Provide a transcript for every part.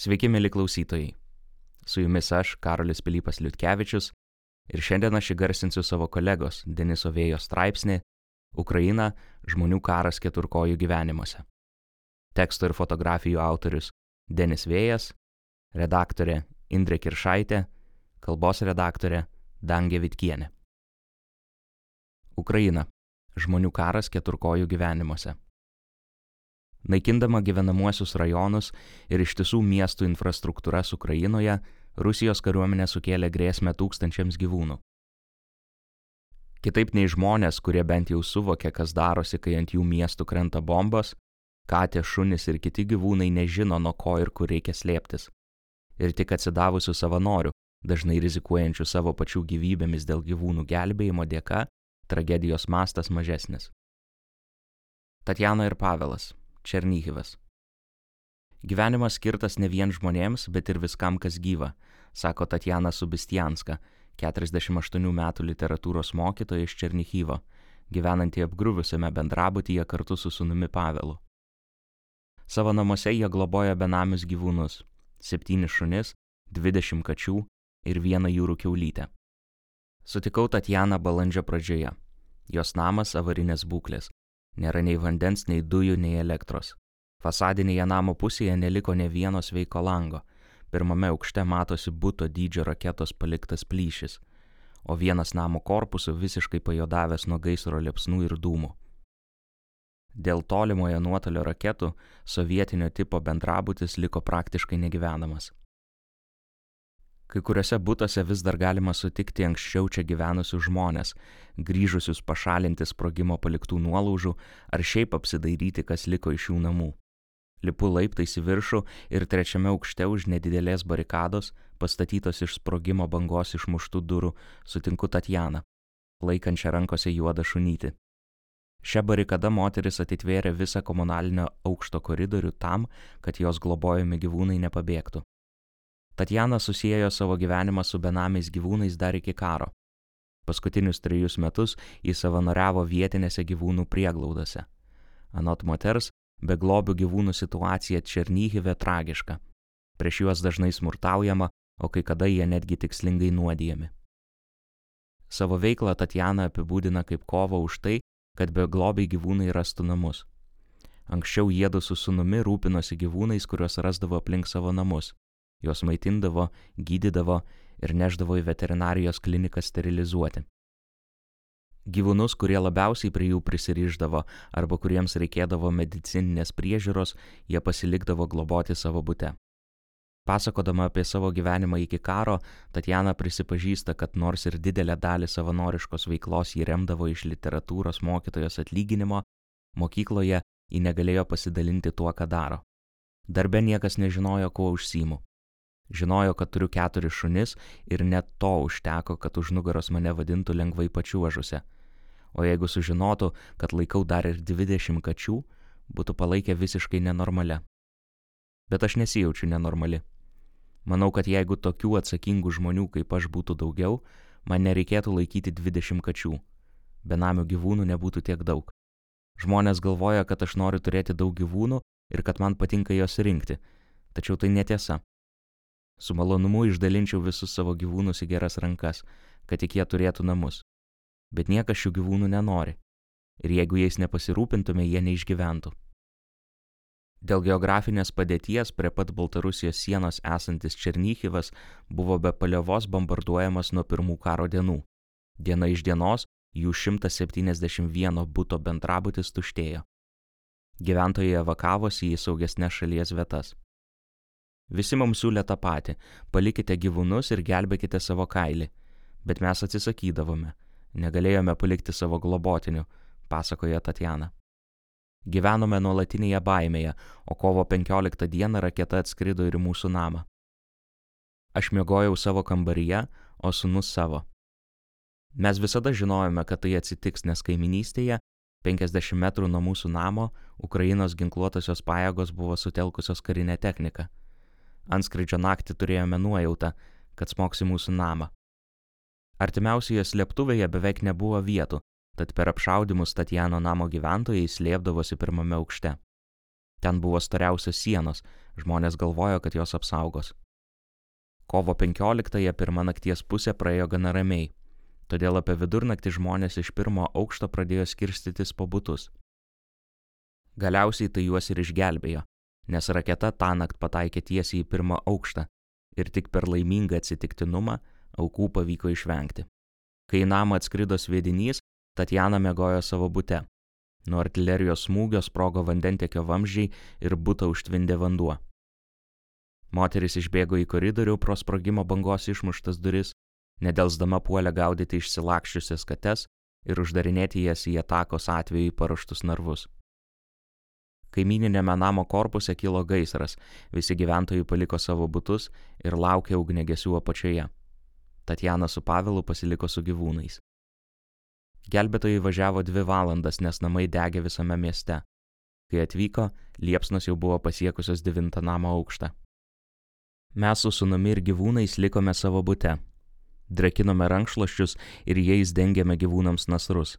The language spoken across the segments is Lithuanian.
Sveiki, mėly klausytojai. Su jumis aš, Karolis Pilypas Liutkevičius, ir šiandien aš įgarsinsiu savo kolegos Deniso Vėjo straipsnį Ukraina - žmonių karas keturkojų gyvenimuose. Teksto ir fotografijų autorius Denis Vėjas, redaktorė Indrė Kiršaitė, kalbos redaktorė Dangė Vitkienė. Ukraina - žmonių karas keturkojų gyvenimuose. Naikindama gyvenamuosius rajonus ir ištisų miestų infrastruktūras Ukrainoje, Rusijos kariuomenė sukėlė grėsmę tūkstančiams gyvūnų. Kitaip nei žmonės, kurie bent jau suvokia, kas darosi, kai ant jų miestų krenta bombos, katė, šunis ir kiti gyvūnai nežino, nuo ko ir kur reikia slėptis. Ir tik atsidavusių savanorių, dažnai rizikuojančių savo pačių gyvybėmis dėl gyvūnų gelbėjimo dėka, tragedijos mastas mažesnis. Tatjana ir Pavelas, Černyhivas. Gyvenimas skirtas ne vien žmonėms, bet ir viskam, kas gyva, sako Tatjana Subistianska, 48 metų literatūros mokytoja iš Černyhyvo, gyvenanti apgriuvusiame bendrabutyje kartu su sunumi Pavelu. Savo namuose jie globoja benamius gyvūnus - septynis šunis, dvidešimt kačių ir vieną jūrų keulytę. Sutikau Tatjaną balandžio pradžioje. Jos namas avarinės būklės. Nėra nei vandens, nei dujų, nei elektros. Fasadinėje namo pusėje neliko ne vieno sveiko lango. Pirmame aukšte matosi būto dydžio raketos paliktas plyšis, o vienas namo korpusų visiškai pajodavęs nuo gaisro liepsnų ir dūmų. Dėl tolimojo nuotolio raketų sovietinio tipo bendrabutis liko praktiškai negyvenamas. Kai kuriuose būtuose vis dar galima sutikti anksčiau čia gyvenusius žmonės, grįžusius pašalinti sprogimo paliktų nuolaužų ar šiaip apsidairyti, kas liko iš jų namų. Lipu laiptais į viršų ir trečiame aukšte už nedidelės barikados, pastatytos iš sprogimo bangos išmuštų durų, sutinku Tatjaną, laikančią rankose juodą šunytį. Šią barikadą moteris atitvėrė visą komunalinio aukšto koridorių tam, kad jos globojami gyvūnai nepabėgtų. Tatjana susijęjo savo gyvenimą su benamiais gyvūnais dar iki karo. Paskutinius trejus metus jis savanoriavo vietinėse gyvūnų prieglaudose. Anot moters, beglobių gyvūnų situacija Černyhive tragiška. Prieš juos dažnai smurtaujama, o kai kada jie netgi tikslingai nuodijami. Savo veiklą Tatjana apibūdina kaip kovą už tai, kad beglobiai gyvūnai rastų namus. Anksčiau jėdu su sunumi rūpinosi gyvūnais, kuriuos rasdavo aplink savo namus juos maitindavo, gydydavo ir neždavo į veterinarijos kliniką sterilizuoti. Gyvūnus, kurie labiausiai prie jų prisiriždavo arba kuriems reikėdavo medicininės priežiūros, jie pasilikdavo globoti savo būte. Pasakodama apie savo gyvenimą iki karo, Tatjana prisipažįsta, kad nors ir didelę dalį savanoriškos veiklos jį remdavo iš literatūros mokytojos atlyginimo, mokykloje ji negalėjo pasidalinti tuo, ką daro. Darbe niekas nežinojo, kuo užsimu. Žinojo, kad turiu keturis šunis ir net to užteko, kad už nugaros mane vadintų lengvai pačiuožusią. O jeigu sužinotų, kad laikau dar ir dvidešimt kačių, būtų palaikę visiškai nenormale. Bet aš nesijaučiu nenormali. Manau, kad jeigu tokių atsakingų žmonių kaip aš būtų daugiau, man nereikėtų laikyti dvidešimt kačių. Benamių gyvūnų nebūtų tiek daug. Žmonės galvoja, kad aš noriu turėti daug gyvūnų ir kad man patinka juos rinkti. Tačiau tai netiesa. Su malonumu išdalinčiau visus savo gyvūnus į geras rankas, kad tik jie turėtų namus. Bet niekas šių gyvūnų nenori. Ir jeigu jais nepasirūpintume, jie neišgyventų. Dėl geografinės padėties prie pat Baltarusijos sienos esantis Černychivas buvo be paliovos bombarduojamas nuo pirmų karo dienų. Diena iš dienos jų 171 būto bendrabutis tuštėjo. Gyventojai evakavosi į saugesnės šalies vietas. Visi mums siūlė tą patį - palikite gyvūnus ir gelbėkite savo kailį. Bet mes atsisakydavome. Negalėjome palikti savo globotinių, pasakoja Tatjana. Gyvenome nuolatinėje baimėje, o kovo 15 dieną raketa atskrido ir į mūsų namą. Aš miegojau savo kambaryje, o sunus savo. Mes visada žinojome, kad tai atsitiks, nes kaiminystėje, 50 metrų nuo mūsų namo, Ukrainos ginkluotosios pajėgos buvo sutelkusios karinę techniką. Anskridžio naktį turėjome nuojautą, kad smoks į mūsų namą. Artimiausioje slėptuvėje beveik nebuvo vietų, tad per apšaudimus Tatjano namo gyventojai slėpdavosi pirmame aukšte. Ten buvo storiausios sienos, žmonės galvojo, kad jos apsaugos. Kovo 15-ąją pirmą nakties pusę praėjo gana ramiai, todėl apie vidurnaktį žmonės iš pirmo aukšto pradėjo skirstytis po būtus. Galiausiai tai juos ir išgelbėjo, nes raketa tą naktį pataikė tiesiai į pirmą aukštą ir tik per laimingą atsitiktinumą aukų pavyko išvengti. Kai į namą atskrido sviedinys, Tatjana mėgojo savo bute. Nuo artilerijos smūgio sprogo vandentekio vamzdžiai ir butą užtvindė vanduo. Moteris išbėgo į koridorių pro sprogimo bangos išmuštas duris, nedelsdama puolė gaudyti išsilakščiusias kates ir uždarinėti jas į atakos atveju paruoštus narvus. Kaimininėme namo korpuse kilo gaisras, visi gyventojai paliko savo butus ir laukė ugnegesių apačioje. Tatjana su Pavelu pasiliko su gyvūnais. Gelbėtojai važiavo dvi valandas, nes namai degė visame mieste. Kai atvyko, liepsnos jau buvo pasiekusios devintą namo aukštą. Mes su sunumi ir gyvūnais likome savo bute. Drekinome rankšluoščius ir jais dengėme gyvūnams nasrus.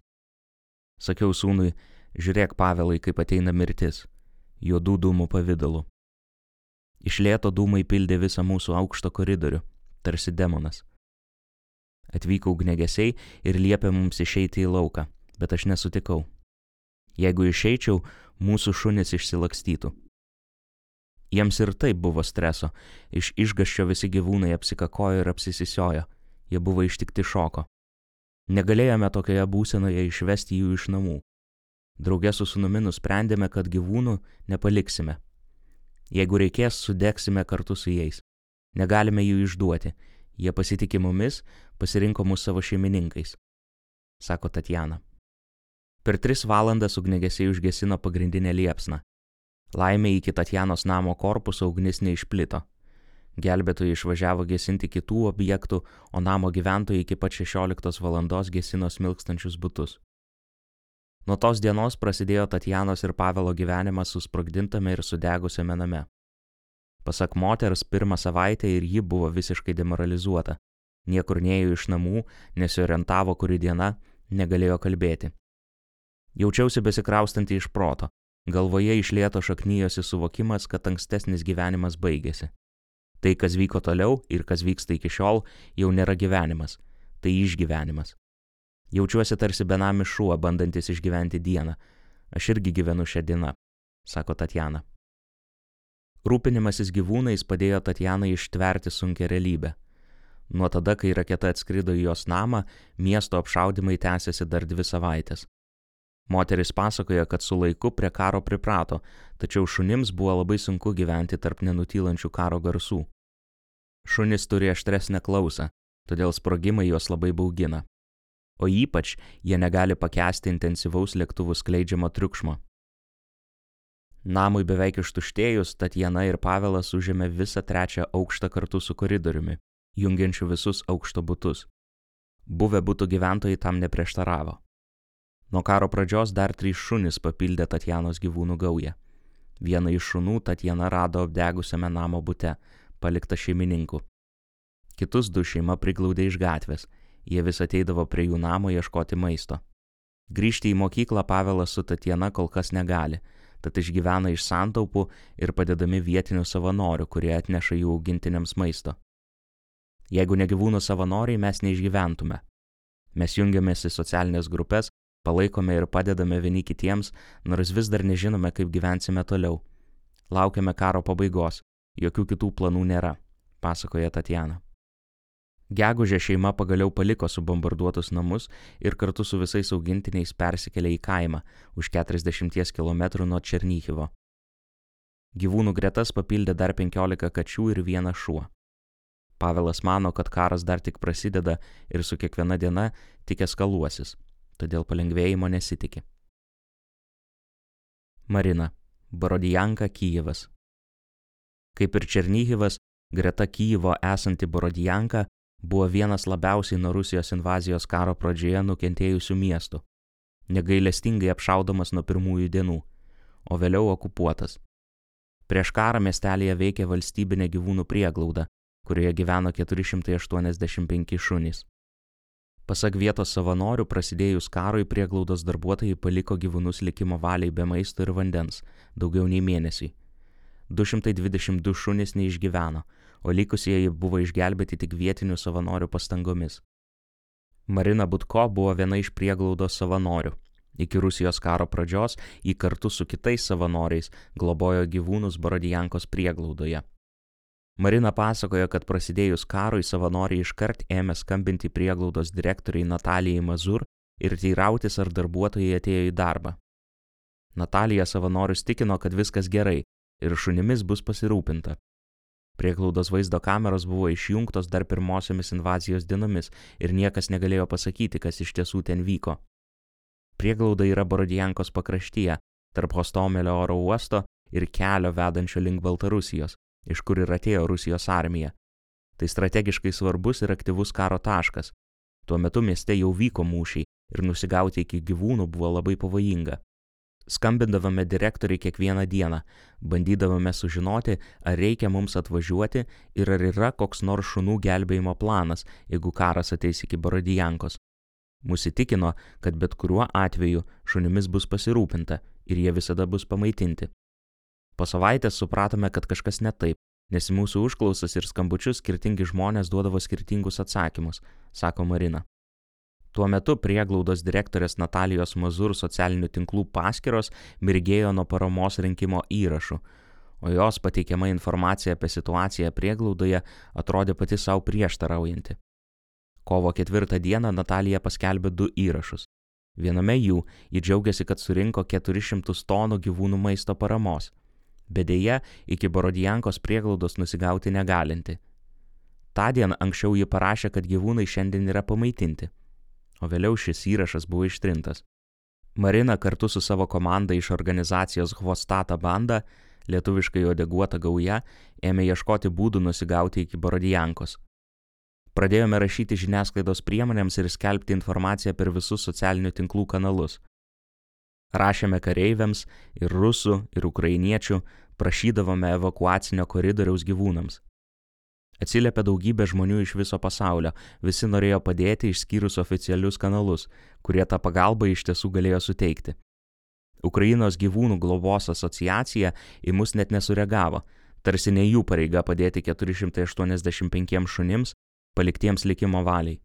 Sakiau sūnui, Žiūrėk, Pavelai, kaip ateina mirtis, juodų dūmų pavydalu. Iš lėto dūmai pildė visą mūsų aukšto koridorių, tarsi demonas. Atvyko ugnegesiai ir liepė mums išeiti į lauką, bet aš nesutikau. Jeigu išeičiau, mūsų šunis išsilakstytų. Jiems ir taip buvo streso, iš išgaščio visi gyvūnai apsikakojo ir apsisisiojo, jie buvo ištikti šoko. Negalėjome tokioje būsenoje išvesti jų iš namų. Draugė su sunumi nusprendėme, kad gyvūnų nepaliksime. Jeigu reikės, sudegsime kartu su jais. Negalime jų išduoti. Jie pasitikė mumis, pasirinko mus savo šeimininkais, sako Tatjana. Per tris valandas ugnegesiai užgesino pagrindinę liepsną. Laimė iki Tatjanos namo korpuso ugnis neišplito. Gelbėtojai išvažiavo gesinti kitų objektų, o namo gyventojai iki pat 16 val. gesino smilkstančius būtus. Nuo tos dienos prasidėjo Tatjanos ir Pavelo gyvenimas susprogdintame ir sudegusiame name. Pasak moters, pirmą savaitę ir ji buvo visiškai demoralizuota. Niekur neėjo iš namų, nesiorientavo kuri diena, negalėjo kalbėti. Jaučiausi besikraustanti iš proto. Galvoje išlieto šaknyjosi suvokimas, kad ankstesnis gyvenimas baigėsi. Tai, kas vyko toliau ir kas vyksta iki šiol, jau nėra gyvenimas. Tai išgyvenimas. Jaučiuosi tarsi benamis šuo, bandantis išgyventi dieną. Aš irgi gyvenu šią dieną, sako Tatjana. Rūpinimasis gyvūnais padėjo Tatjanai ištverti sunkę realybę. Nuo tada, kai raketa atskrido į jos namą, miesto apšaudimai tęsiasi dar dvi savaitės. Moteris pasakoja, kad su laiku prie karo priprato, tačiau šunims buvo labai sunku gyventi tarp nenutylančių karo garsų. Šunis turi aštresnę klausą, todėl sprogimai juos labai baugina o ypač jie negali pakęsti intensyvaus lėktuvų skleidžiamo triukšmo. Namui beveik ištuštėjus, Tatjana ir Pavelas užėmė visą trečią aukštą kartu su koridoriumi, jungiančiu visus aukšto būtus. Buvę būtų gyventojai tam neprieštaravo. Nuo karo pradžios dar trys šunys papildė Tatjanos gyvūnų gaują. Vieną iš šunų Tatjana rado apdegusiame namo bute, palikta šeimininku. Kitus du šeima priglaudė iš gatvės Jie vis ateidavo prie jų namo ieškoti maisto. Grįžti į mokyklą Pavelas su Tatjana kol kas negali, tad išgyvena iš santaupų ir padedami vietinių savanorių, kurie atneša jų augintiniams maisto. Jeigu ne gyvūnų savanoriai, mes neišgyventume. Mes jungiamės į socialinės grupės, palaikome ir padedame vieni kitiems, nors vis dar nežinome, kaip gyvensime toliau. Laukiame karo pabaigos, jokių kitų planų nėra, pasakoja Tatjana. Gegužė šeima pagaliau paliko subombarduotus namus ir kartu su visais augintiniais persikėlė į kaimą už 40 km nuo Černyhivo. Gyvūnų gretas papildė dar 15 kačių ir vienas šuo. Pavelas mano, kad karas dar tik prasideda ir su kiekviena diena tik eskaluosis, todėl palengvėjimo nesitikė. Marina, Borodijanka, Kyivas. Kaip ir Černyhivas, greta Kyjivo esanti Borodijanka buvo vienas labiausiai nuo Rusijos invazijos karo pradžioje nukentėjusių miestų, negailestingai apšaudomas nuo pirmųjų dienų, o vėliau okupuotas. Prieš karą miestelėje veikė valstybinė gyvūnų prieglauda, kurioje gyveno 485 šunys. Pasak vietos savanorių, prasidėjus karui prieglaudos darbuotojai paliko gyvūnus likimo valiai be maisto ir vandens daugiau nei mėnesį. 222 šunys neišgyveno, o likusieji buvo išgelbėti tik vietinių savanorių pastangomis. Marina Butko buvo viena iš prieglaudos savanorių. Iki Rusijos karo pradžios jį kartu su kitais savanoriais globojo gyvūnus Borodijankos prieglaudoje. Marina pasakojo, kad prasidėjus karui savanoriai iškart ėmė skambinti prieglaudos direktoriai Natalijai Mazur ir teirautis, ar darbuotojai atėjo į darbą. Natalija savanorius tikino, kad viskas gerai ir šunimis bus pasirūpinta. Prieglaudos vaizdo kameros buvo išjungtos dar pirmosiomis invazijos dienomis ir niekas negalėjo pasakyti, kas iš tiesų ten vyko. Prieglauda yra Borodijankos pakraštyje, tarp Hostomelio oro uosto ir kelio vedančio link Baltarusijos, iš kur ir atėjo Rusijos armija. Tai strategiškai svarbus ir aktyvus karo taškas. Tuo metu mieste jau vyko mūšiai ir nusigauti iki gyvūnų buvo labai pavojinga. Skambindavome direktoriai kiekvieną dieną, bandydavome sužinoti, ar reikia mums atvažiuoti ir ar yra koks nors šunų gelbėjimo planas, jeigu karas ateis iki Borodijankos. Mūsų įtikino, kad bet kuriuo atveju šunimis bus pasirūpinta ir jie visada bus pamaitinti. Po savaitės supratome, kad kažkas ne taip, nes į mūsų užklausas ir skambučius skirtingi žmonės duodavo skirtingus atsakymus, sako Marina. Tuo metu prieglaudos direktorės Natalijos Mazur socialinių tinklų paskiros mirgėjo nuo paramos rinkimo įrašų, o jos pateikiama informacija apie situaciją prieglaudoje atrodė pati savo prieštaraujanti. Kovo ketvirtą dieną Natalija paskelbė du įrašus. Viename jų ji džiaugiasi, kad surinko 400 tonų gyvūnų maisto paramos bet dėja iki Borodijankos prieglaudos nusigauti negalinti. Tadien anksčiau ji parašė, kad gyvūnai šiandien yra pamaitinti, o vėliau šis įrašas buvo ištrintas. Marina kartu su savo komanda iš organizacijos Hvostata banda, lietuviškai odeguota gauja, ėmė ieškoti būdų nusigauti iki Borodijankos. Pradėjome rašyti žiniasklaidos priemonėms ir skelbti informaciją per visus socialinių tinklų kanalus. Rašėme kareiviams ir rusų, ir ukrainiečių, prašydavome evakuacinio koridoriaus gyvūnams. Atsiliepė daugybė žmonių iš viso pasaulio, visi norėjo padėti išskyrus oficialius kanalus, kurie tą pagalbą iš tiesų galėjo suteikti. Ukrainos gyvūnų globos asociacija į mus net nesureagavo, tarsi ne jų pareiga padėti 485 šunims, paliktiems likimo valiai.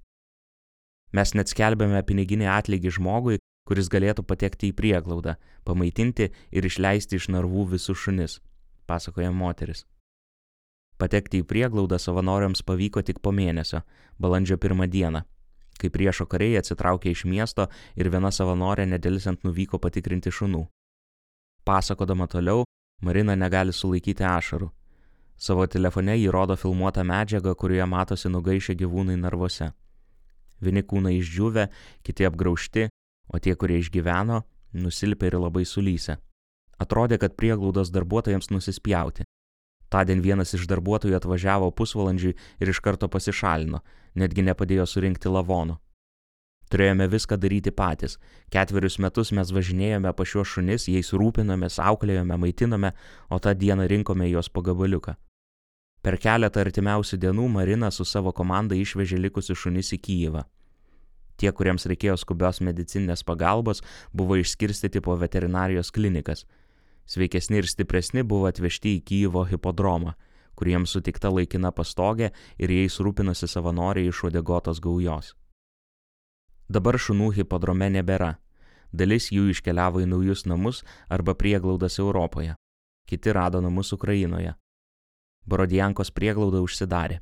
Mes net skelbėme piniginį atlygį žmogui, kuris galėtų patekti į prieglaudą, pamaitinti ir išleisti iš narvų visus šunis, pasakoja moteris. Patekti į prieglaudą savanoriams pavyko tik po mėnesio, balandžio pirmą dieną, kai priešo kariai atsitraukė iš miesto ir viena savanorė nedėlisant nuvyko patikrinti šunų. Pasakodama toliau, Marina negali sulaikyti ašarų. Savo telefone jį rodo filmuotą medžiagą, kurioje matosi nugaišę gyvūnai narvuose. Vieni kūnai išdžiūvę, kiti apgraužti, o tie, kurie išgyveno, nusilpė ir labai sulysę. Atrodė, kad prieglaudos darbuotojams nusispjauti. Tadien vienas iš darbuotojų atvažiavo pusvalandžiui ir iš karto pasišalino, netgi nepadėjo surinkti lavonų. Turėjome viską daryti patys. Ketverius metus mes važinėjome pa šiuos šunis, jais rūpinomės, auklėjome, maitinome, o tą dieną rinkome juos po gabaliuką. Per keletą artimiausių dienų Marina su savo komanda išvežė likusius šunis į Kyivą. Tie, kuriems reikėjo skubios medicinės pagalbos, buvo išskirstyti po veterinarijos klinikas. Sveikesni ir stipresni buvo atvežti į Kyjivo hipodromą, kuriems sutikta laikina pastogė ir jais rūpinosi savanoriai iš odegotos gaujos. Dabar šunų hipodrome nebėra. Dalis jų iškeliavo į naujus namus arba prieglaudas Europoje. Kiti rado namus Ukrainoje. Borodijankos prieglauda užsidarė.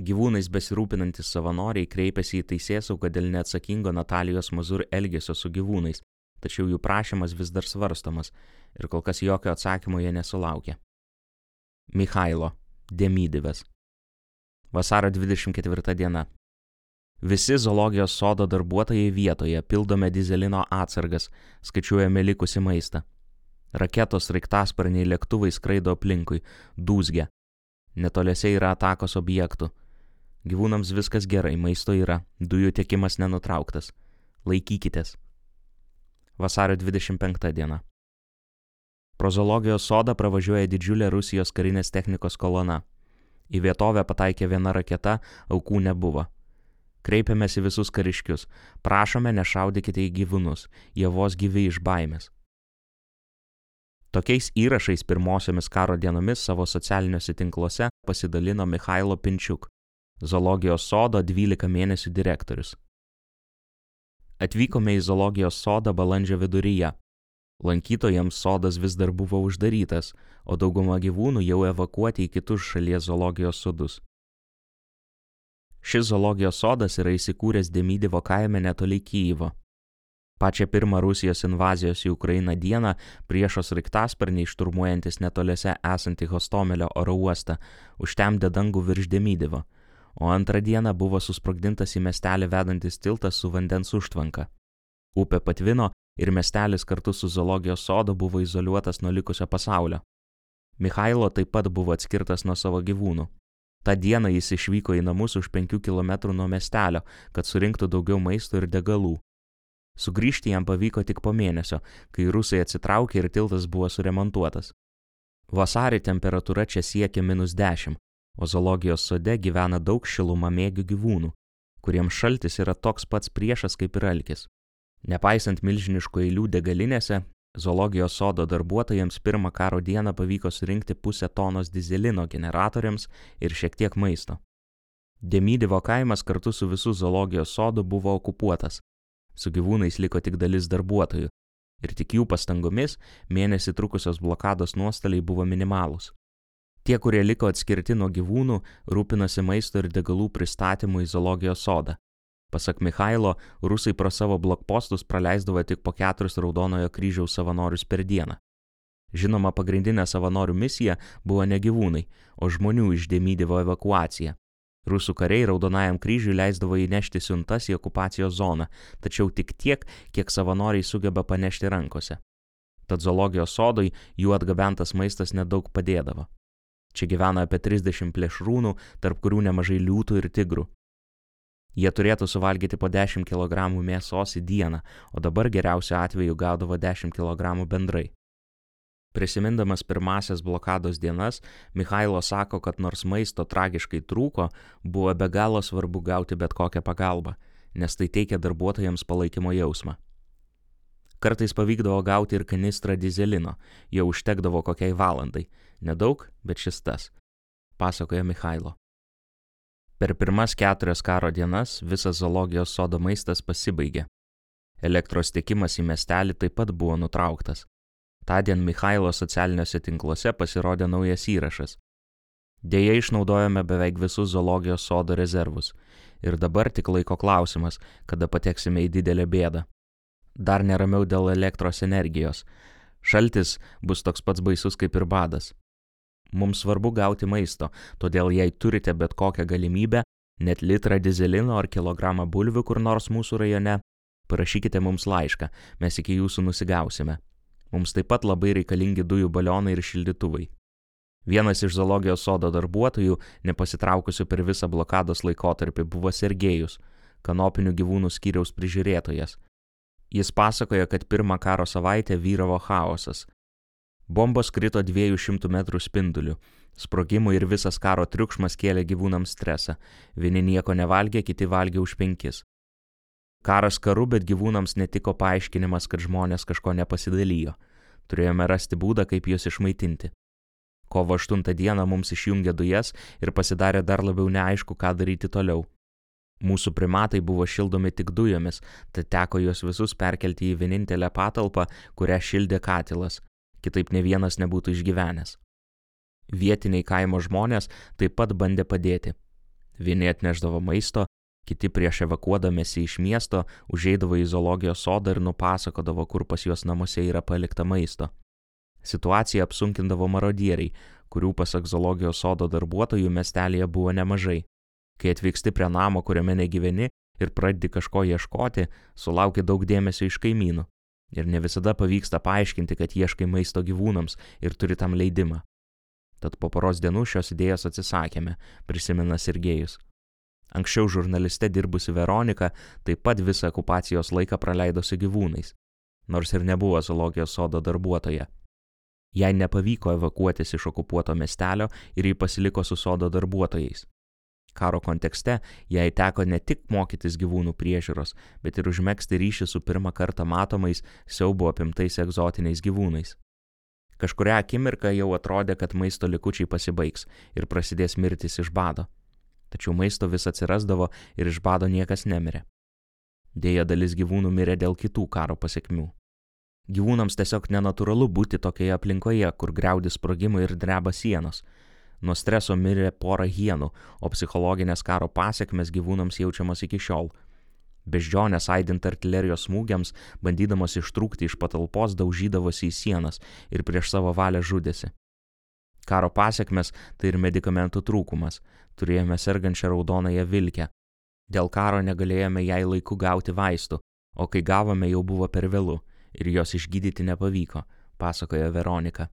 Gyvūnais besirūpinantis savanoriai kreipėsi į teisėsaugą dėl neatsakingo Natalijos Mazur elgesio su gyvūnais, tačiau jų prašymas vis dar svarstomas ir kol kas jokio atsakymo jie nesulaukė. Mikhailo, Demydivas. Vasaro 24 diena. Visi zoologijos sodo darbuotojai vietoje pildome dizelino atsargas, skaičiuojame likusi maistą. Raketos, raiktasparniai, lėktuvai skraido aplinkui, dūzgia. Netoliese yra atakos objektų Gyvūnams viskas gerai, maisto yra, dujų tiekimas nenutrauktas. Laikykitės. Vasario 25 diena. Pro zoologijos sodą pravažiuoja didžiulė Rusijos karinės technikos kolona. Į vietovę pataikė viena raketa, aukų nebuvo. Kreipiamės į visus kariškius, prašome nešaudykite į gyvūnus, jie vos gyvi iš baimės. Tokiais įrašais pirmosiomis karo dienomis savo socialiniuose tinkluose pasidalino Mikhailo Pinčiuk, zoologijos sodo 12 mėnesių direktorius. Atvykome į zoologijos sodą balandžio viduryje. Lankytojams sodas vis dar buvo uždarytas, o dauguma gyvūnų jau evakuoti į kitus šalies zoologijos sodus. Šis zoologijos sodas yra įsikūręs Demydivo kaime netoli Kyjivo. Pačią pirmą Rusijos invazijos į Ukrainą dieną priešos raiktasparniai šturmuojantis netoliese esantį Hostomelio oro uostą užtemdė dangų virš Demydivo, o antrą dieną buvo susprogdintas į miestelį vedantis tiltas su vandens užtvanka. Upė patvino ir miestelis kartu su zoologijos sodu buvo izoliuotas nuo likusio pasaulio. Mikhailo taip pat buvo atskirtas nuo savo gyvūnų. Ta diena jis išvyko į namus už penkių kilometrų nuo miestelio, kad surinktų daugiau maisto ir degalų. Sugryžti jam pavyko tik po mėnesio, kai rusai atsitraukė ir tiltas buvo suremontuotas. Vasarį temperatūra čia siekia minus 10, o zoologijos sode gyvena daug šilumą mėgių gyvūnų, kuriems šaltis yra toks pats priešas kaip ir alkis. Nepaisant milžiniškų eilių degalinėse, Zoologijos sodo darbuotojams pirmą karo dieną pavyko surinkti pusę tonos dizelino generatoriams ir šiek tiek maisto. Demydivo kaimas kartu su visų zoologijos sodu buvo okupuotas. Su gyvūnais liko tik dalis darbuotojų. Ir tik jų pastangomis mėnesį trukusios blokados nuostoliai buvo minimalūs. Tie, kurie liko atskirti nuo gyvūnų, rūpinosi maisto ir degalų pristatymu į zoologijos sodą. Pasak Mikhailo, rusai pro savo blokpostus praleisdavo tik po keturis Raudonojo kryžiaus savanorius per dieną. Žinoma, pagrindinė savanorių misija buvo ne gyvūnai, o žmonių iš Demydivo evakuacija. Rusų kariai Raudonajam kryžiui leisdavo įnešti siuntas į okupacijos zoną, tačiau tik tiek, kiek savanoriai sugeba panešti rankose. Tad zoologijos sodui jų atgabentas maistas nedaug padėdavo. Čia gyvena apie 30 plėšrūnų, tarp kurių nemažai liūtų ir tigrų. Jie turėtų suvalgyti po 10 kg mėsos į dieną, o dabar geriausiu atveju gaudavo 10 kg bendrai. Prisimindamas pirmasias blokados dienas, Mikhailo sako, kad nors maisto tragiškai trūko, buvo be galo svarbu gauti bet kokią pagalbą, nes tai teikia darbuotojams palaikymo jausmą. Kartais pavykdavo gauti ir kanistrą dizelino, jau užtekdavo kokiai valandai, nedaug, bet šis tas, pasakoja Mikhailo. Per pirmas keturias karo dienas visas zoologijos sodo maistas pasibaigė. Elektros tiekimas į miestelį taip pat buvo nutrauktas. Tadien Mikhailo socialiniuose tinkluose pasirodė naujas įrašas. Deja išnaudojame beveik visus zoologijos sodo rezervus ir dabar tik laiko klausimas, kada pateksime į didelę bėdą. Dar neramiau dėl elektros energijos. Šaltis bus toks pats baisus kaip ir badas. Mums svarbu gauti maisto, todėl jei turite bet kokią galimybę, net litrą dizelino ar kilogramą bulvių kur nors mūsų rajone, parašykite mums laišką, mes iki jūsų nusigausime. Mums taip pat labai reikalingi dujų balionai ir šildytuvai. Vienas iš zoologijos sodo darbuotojų, nepasitraukusių per visą blokados laikotarpį, buvo Sergejus, kanopinių gyvūnų skyriaus prižiūrėtojas. Jis pasakoja, kad pirmą karo savaitę vyravo chaosas. Bombos krito 200 metrų spinduliu. Sprogimų ir visas karo triukšmas kėlė gyvūnams stresą. Vieni nieko nevalgė, kiti valgė už penkis. Karas karu, bet gyvūnams netiko paaiškinimas, kad žmonės kažko nepasidalijo. Turėjome rasti būdą, kaip juos išmaitinti. Kovo 8 dieną mums išjungė dujas ir pasidarė dar labiau neaišku, ką daryti toliau. Mūsų primatai buvo šildomi tik dujomis, tad teko juos visus perkelti į vienintelę patalpą, kurią šildė katilas kitaip ne vienas nebūtų išgyvenęs. Vietiniai kaimo žmonės taip pat bandė padėti. Vieni atneždavo maisto, kiti prieš evakuodamėsi iš miesto užeidavo į zoologijos sodą ir nupasakodavo, kur pas juos namuose yra palikta maisto. Situaciją apsunkindavo marodieriai, kurių pasak zoologijos sodo darbuotojų miestelėje buvo nemažai. Kai atvyksti prie namo, kuriame negyveni ir pradedi kažko ieškoti, sulauki daug dėmesio iš kaimynų. Ir ne visada pavyksta paaiškinti, kad ieškai maisto gyvūnams ir turi tam leidimą. Tad po poros dienų šios idėjos atsisakėme, prisimena Sergejus. Anksčiau žurnaliste dirbusi Veronika taip pat visą okupacijos laiką praleido su gyvūnais, nors ir nebuvo zoologijos sodo darbuotoja. Jai nepavyko evakuotis iš okupuoto miestelio ir ji pasiliko su sodo darbuotojais. Karo kontekste jai teko ne tik mokytis gyvūnų priežiūros, bet ir užmėgsti ryšį su pirmą kartą matomais, siaubo apimtais egzotiniais gyvūnais. Kažkuria akimirka jau atrodė, kad maisto likučiai pasibaigs ir prasidės mirtis iš bado. Tačiau maisto vis atsirasdavo ir iš bado niekas nemirė. Dėja dalis gyvūnų mirė dėl kitų karo pasiekmių. Gyvūnams tiesiog nenatūralu būti tokioje aplinkoje, kur greudi sprogimai ir dreba sienos. Nuo streso mirė pora hienų, o psichologinės karo pasiekmes gyvūnams jaučiamas iki šiol. Beždžionės aidint artilerijos smūgiams, bandydamos ištrūkti iš patalpos, daužydavosi į sienas ir prieš savo valią žudėsi. Karo pasiekmes tai ir medikamentų trūkumas. Turėjome sergančią raudonąją vilkę. Dėl karo negalėjome jai laiku gauti vaistų, o kai gavome jau buvo per vėlų ir jos išgydyti nepavyko, pasakoja Veronika.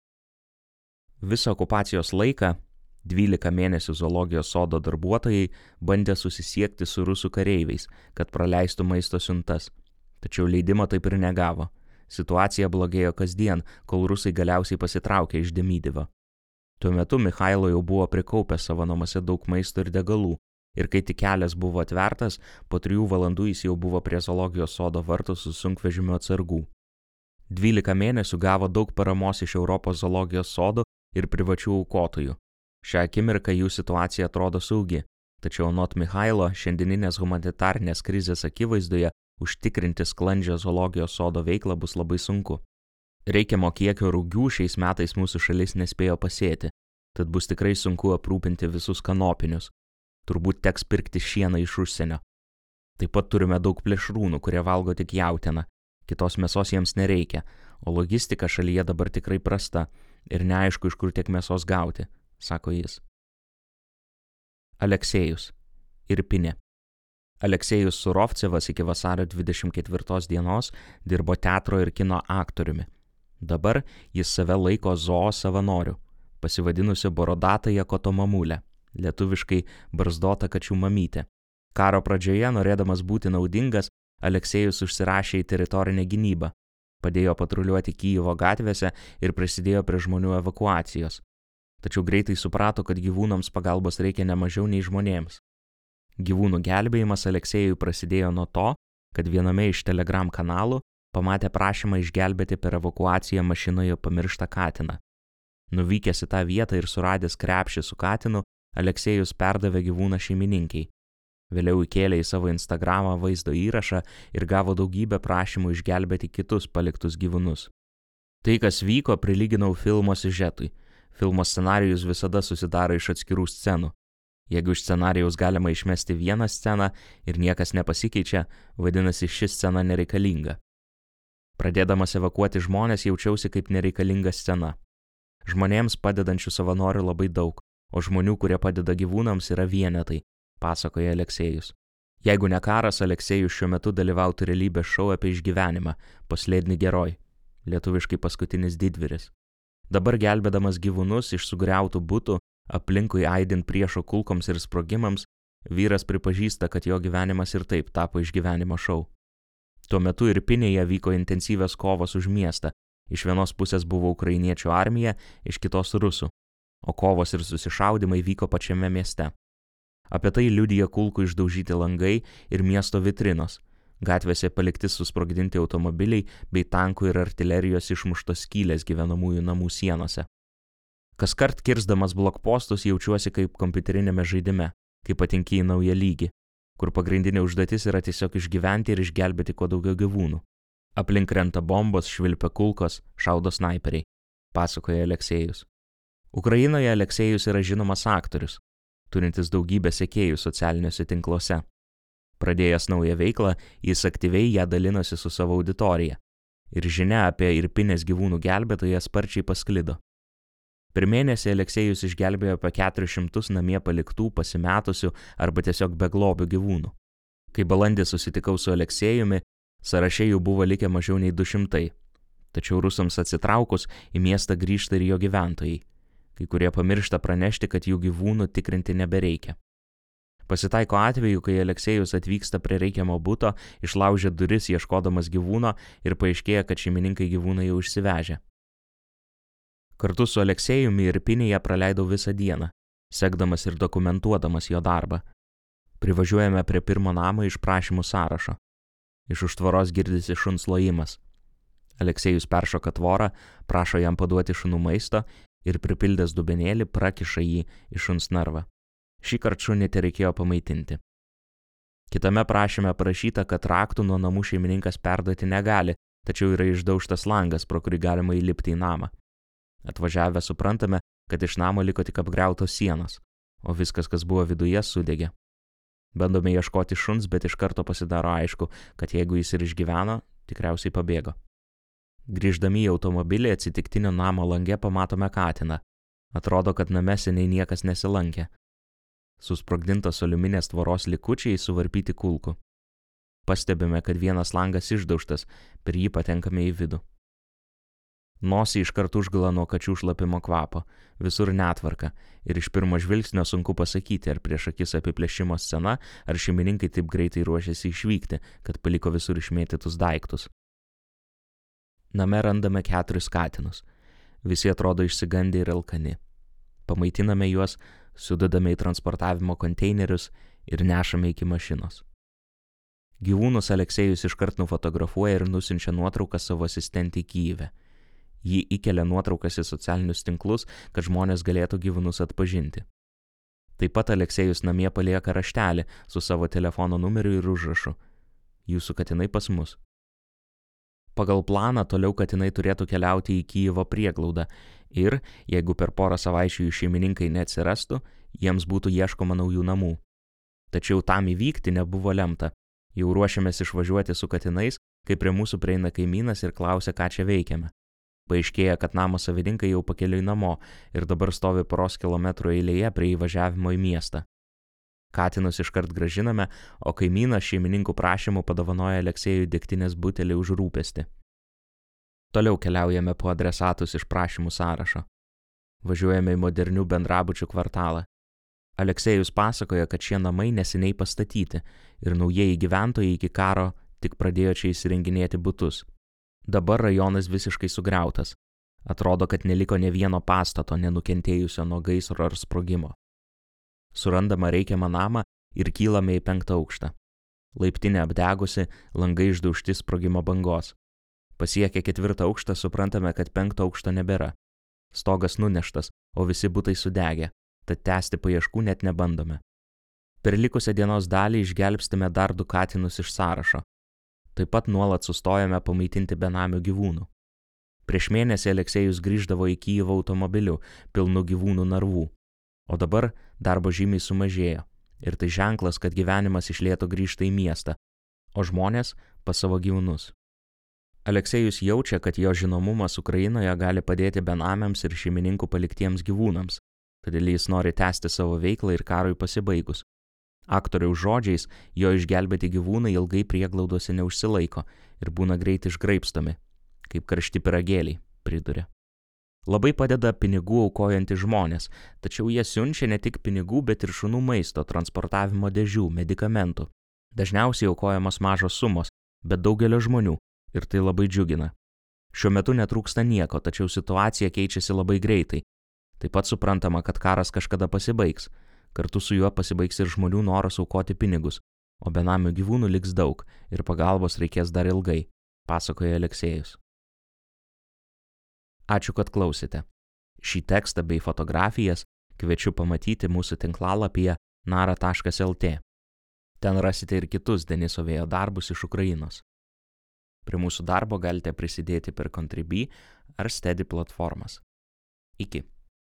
Visą okupacijos laiką 12 mėnesių zoologijos sodo darbuotojai bandė susisiekti su rusų kareiviais, kad praleistų maisto siuntas. Tačiau leidimo taip ir negavo. Situacija blogėjo kasdien, kol rusai galiausiai pasitraukė iš Demydivo. Tuo metu Mikhailo jau buvo prikaupęs savo namuose daug maisto ir degalų, ir kai tik kelias buvo atvertas, po trijų valandų jis jau buvo prie zoologijos sodo vartų su sunkvežimiu atsargų. 12 mėnesių gavo daug paramos iš Europos zoologijos sodų ir privačių aukotojų. Šią akimirką jų situacija atrodo saugi, tačiau anot Mikhailo šiandieninės humanitarnės krizės akivaizdoje užtikrinti sklandžią zoologijos sodo veiklą bus labai sunku. Reikiamo kiekio rūgių šiais metais mūsų šalis nespėjo pasėti, tad bus tikrai sunku aprūpinti visus kanopinius. Turbūt teks pirkti šieną iš užsienio. Taip pat turime daug plėšrūnų, kurie valgo tik jautieną, kitos mėsos jiems nereikia, o logistika šalyje dabar tikrai prasta ir neaišku, iš kur tiek mėsos gauti, sako jis. Aleksėjus. Irpinė. Aleksėjus Surovcevas iki vasario 24 dienos dirbo teatro ir kino aktoriumi. Dabar jis save laiko zoo savanoriu, pasivadinusi Borodatąją kotomamulę, lietuviškai barzdota kačių mamytė. Karo pradžioje, norėdamas būti naudingas, Aleksėjus užsirašė į teritorinę gynybą, padėjo patruliuoti Kyjivo gatvėse ir prisidėjo prie žmonių evakuacijos tačiau greitai suprato, kad gyvūnams pagalbos reikia ne mažiau nei žmonėms. Gyvūnų gelbėjimas Aleksėjui prasidėjo nuo to, kad viename iš telegram kanalų pamatė prašymą išgelbėti per evakuaciją mašinoje pamirštą katiną. Nuvykęs į tą vietą ir suradęs krepšį su katinu, Aleksėjus perdavė gyvūną šeimininkiai. Vėliau įkėlė į savo Instagramą vaizdo įrašą ir gavo daugybę prašymų išgelbėti kitus paliktus gyvūnus. Tai, kas vyko, prilyginau filmo siužetui Filmo scenarijus visada susidaro iš atskirų scenų. Jeigu iš scenarijaus galima išmesti vieną sceną ir niekas nepasikeičia, vadinasi ši scena nereikalinga. Pradėdamas evakuoti žmonės jaučiausi kaip nereikalinga scena. Žmonėms padedančių savanorių labai daug, o žmonių, kurie padeda gyvūnams, yra vienetai, pasakoja Aleksėjus. Jeigu ne karas, Aleksėjus šiuo metu dalyvautų realybės šou apie išgyvenimą, paslėdni geroj, lietuviškai paskutinis didvyris. Dabar gelbėdamas gyvūnus iš sugriautų būtų, aplinkui aidint priešo kulkoms ir sprogimams, vyras pripažįsta, kad jo gyvenimas ir taip tapo išgyvenimo šau. Tuo metu ir Pinėje vyko intensyvios kovos už miestą. Iš vienos pusės buvo ukrainiečių armija, iš kitos rusų, o kovos ir susišaudimai vyko pačiame mieste. Apie tai liudija kulkų išdaužyti langai ir miesto vitrinos, Gatvėse palikti susprogdinti automobiliai bei tankų ir artilerijos išmuštos skylės gyvenamųjų namų sienose. Kas kart kirsdamas blokpostus jaučiuosi kaip kompiuterinėme žaidime, kai patinki į naują lygį, kur pagrindinė užduotis yra tiesiog išgyventi ir išgelbėti kuo daugiau gyvūnų. Aplink renta bombos, švilpia kulkos, šaudo snaiperiai, pasakoja Aleksėjus. Ukrainoje Aleksėjus yra žinomas aktorius, turintis daugybę sekėjų socialiniuose tinkluose. Pradėjęs naują veiklą, jis aktyviai ją dalinosi su savo auditorija. Ir žinia apie irpinės gyvūnų gelbėtoją sparčiai pasklido. Per mėnesį Aleksėjus išgelbėjo apie 400 namie paliktų, pasimetusių arba tiesiog beglobių gyvūnų. Kai balandį susitikau su Aleksėjumi, sąraše jų buvo likę mažiau nei 200. Tačiau rusams atsitraukus į miestą grįžta ir jo gyventojai. Kai kurie pamiršta pranešti, kad jų gyvūnų tikrinti nebereikia. Pasitaiko atveju, kai Aleksėjus atvyksta prie reikiamo būto, išlaužia duris ieškodamas gyvūno ir paaiškėja, kad šeimininkai gyvūną jau išsivežė. Kartu su Aleksėjumi ir Pinėje praleidau visą dieną. sekdamas ir dokumentuodamas jo darbą. Privažiuojame prie pirmo namo iš prašymų sąrašo. Iš už tvoros girdisi šuns lojimas. Aleksejus peršoka tvorą, prašo jam paduoti šunų maisto ir pripildęs dubenėlį prakiša jį į šuns narvą. Šį kartą šunį te reikėjo pamaitinti. Kitame prašyme parašyta, kad raktų nuo namų šeimininkas perduoti negali, tačiau yra išdaužtas langas, pro kurį galima įlipti į namą. Atvažiavę suprantame, kad iš namo liko tik apgriautos sienos, o viskas, kas buvo viduje, sudegė. Bandome ieškoti šuns, bet iš karto pasidaro aišku, kad jeigu jis ir išgyveno, tikriausiai pabėgo. Grįždami į automobilį atsitiktinio namo lange pamatome katiną. Atrodo, kad name seniai niekas nesilankė. Susprogdintos aliuminės tvoros likučiai suvarpyti kulkų. Pastebime, kad vienas langas išdaužtas, per jį patenkame į vidų. Nosį iškart užgala nuo kačių šlapimo kvapo, visur netvarka ir iš pirmo žvilgsnio sunku pasakyti, ar prieš akis apiplėšimo scena, ar šeimininkai taip greitai ruošiasi išvykti, kad paliko visur išmėtytus daiktus. Name randame keturis katinus. Visi atrodo išsigandę ir alkani. Pamaitiname juos, sudedame į transportavimo konteinerius ir nešame iki mašinos. Gyvūnus Aleksėjus iškart nufotografuoja ir nusinčia nuotrauką savo asistentį Kyivę. Ji įkelia nuotraukas į socialinius tinklus, kad žmonės galėtų gyvūnus atpažinti. Taip pat Aleksėjus namie palieka raštelį su savo telefono numeriu ir užrašu. Jūsų katinai pas mus. Pagal planą toliau katinai turėtų keliauti į Kyjivo prieglaudą ir, jeigu per porą savaičių jų šeimininkai neatsirastų, jiems būtų ieškoma naujų namų. Tačiau tam įvykti nebuvo lemta. Jau ruošiamės išvažiuoti su katinais, kai prie mūsų prieina kaimynas ir klausia, ką čia veikiame. Paaiškėja, kad namo savininkai jau pakeliui namo ir dabar stovi poros kilometrų eilėje prie įvažiavimo į miestą. Katinus iškart gražiname, o kaimynas šeimininkų prašymų padovanoja Aleksėjui degtinės butelį už rūpestį. Toliau keliaujame po adresatus iš prašymų sąrašo. Važiuojame į modernių bendrabučių kvartalą. Aleksėjus pasakoja, kad šie namai neseniai pastatyti ir naujieji gyventojai iki karo tik pradėjo čia įsirenginėti būtus. Dabar rajonas visiškai sugriautas. Atrodo, kad neliko ne vieno pastato nenukentėjusio nuo gaisro ar sprogimo surandama reikiamą namą ir kylame į penktą aukštą. Laiptinė apdegusi, langai išdaužti sprogimo bangos. Pasiekę ketvirtą aukštą suprantame, kad penkto aukšto nebėra. Stogas nuneštas, o visi būtai sudegę, tad tęsti paieškų net nebandome. Per likusią dienos dalį išgelbstime dar du katinus iš sąrašo. Taip pat nuolat sustojame pamaitinti benamių gyvūnų. Prieš mėnesį Aleksėjus grįždavo į Kyivą automobiliu, pilnu gyvūnų narvų, O dabar darbo žymiai sumažėjo. Ir tai ženklas, kad gyvenimas iš lėto grįžta į miestą, o žmonės pas savo gyvūnus. Aleksejus jaučia, kad jo žinomumas Ukrainoje gali padėti benamiams ir šeimininkų paliktiems gyvūnams, todėl jis nori tęsti savo veiklą ir karui pasibaigus. Aktoriaus žodžiais, jo išgelbėti gyvūnai ilgai prieglaudose neužsilaiko ir būna greit išgraipstomi, kaip karšti piragėliai, priduria. Labai padeda pinigų aukojantys žmonės, tačiau jie siunčia ne tik pinigų, bet ir šunų maisto, transportavimo dėžių, medikamentų. Dažniausiai aukojamos mažos sumos, bet daugelio žmonių ir tai labai džiugina. Šiuo metu netrūksta nieko, tačiau situacija keičiasi labai greitai. Taip pat suprantama, kad karas kažkada pasibaigs. Kartu su juo pasibaigs ir žmonių noras aukoti pinigus, o benamių gyvūnų liks daug ir pagalbos reikės dar ilgai, pasakoja Aleksėjus. Ačiū, kad klausėte. Šį tekstą bei fotografijas kviečiu pamatyti mūsų tinklalapyje nara.lt. Ten rasite ir kitus Deniso vėjo darbus iš Ukrainos. Prie mūsų darbo galite prisidėti per Contribui ar Steady platformas. Iki.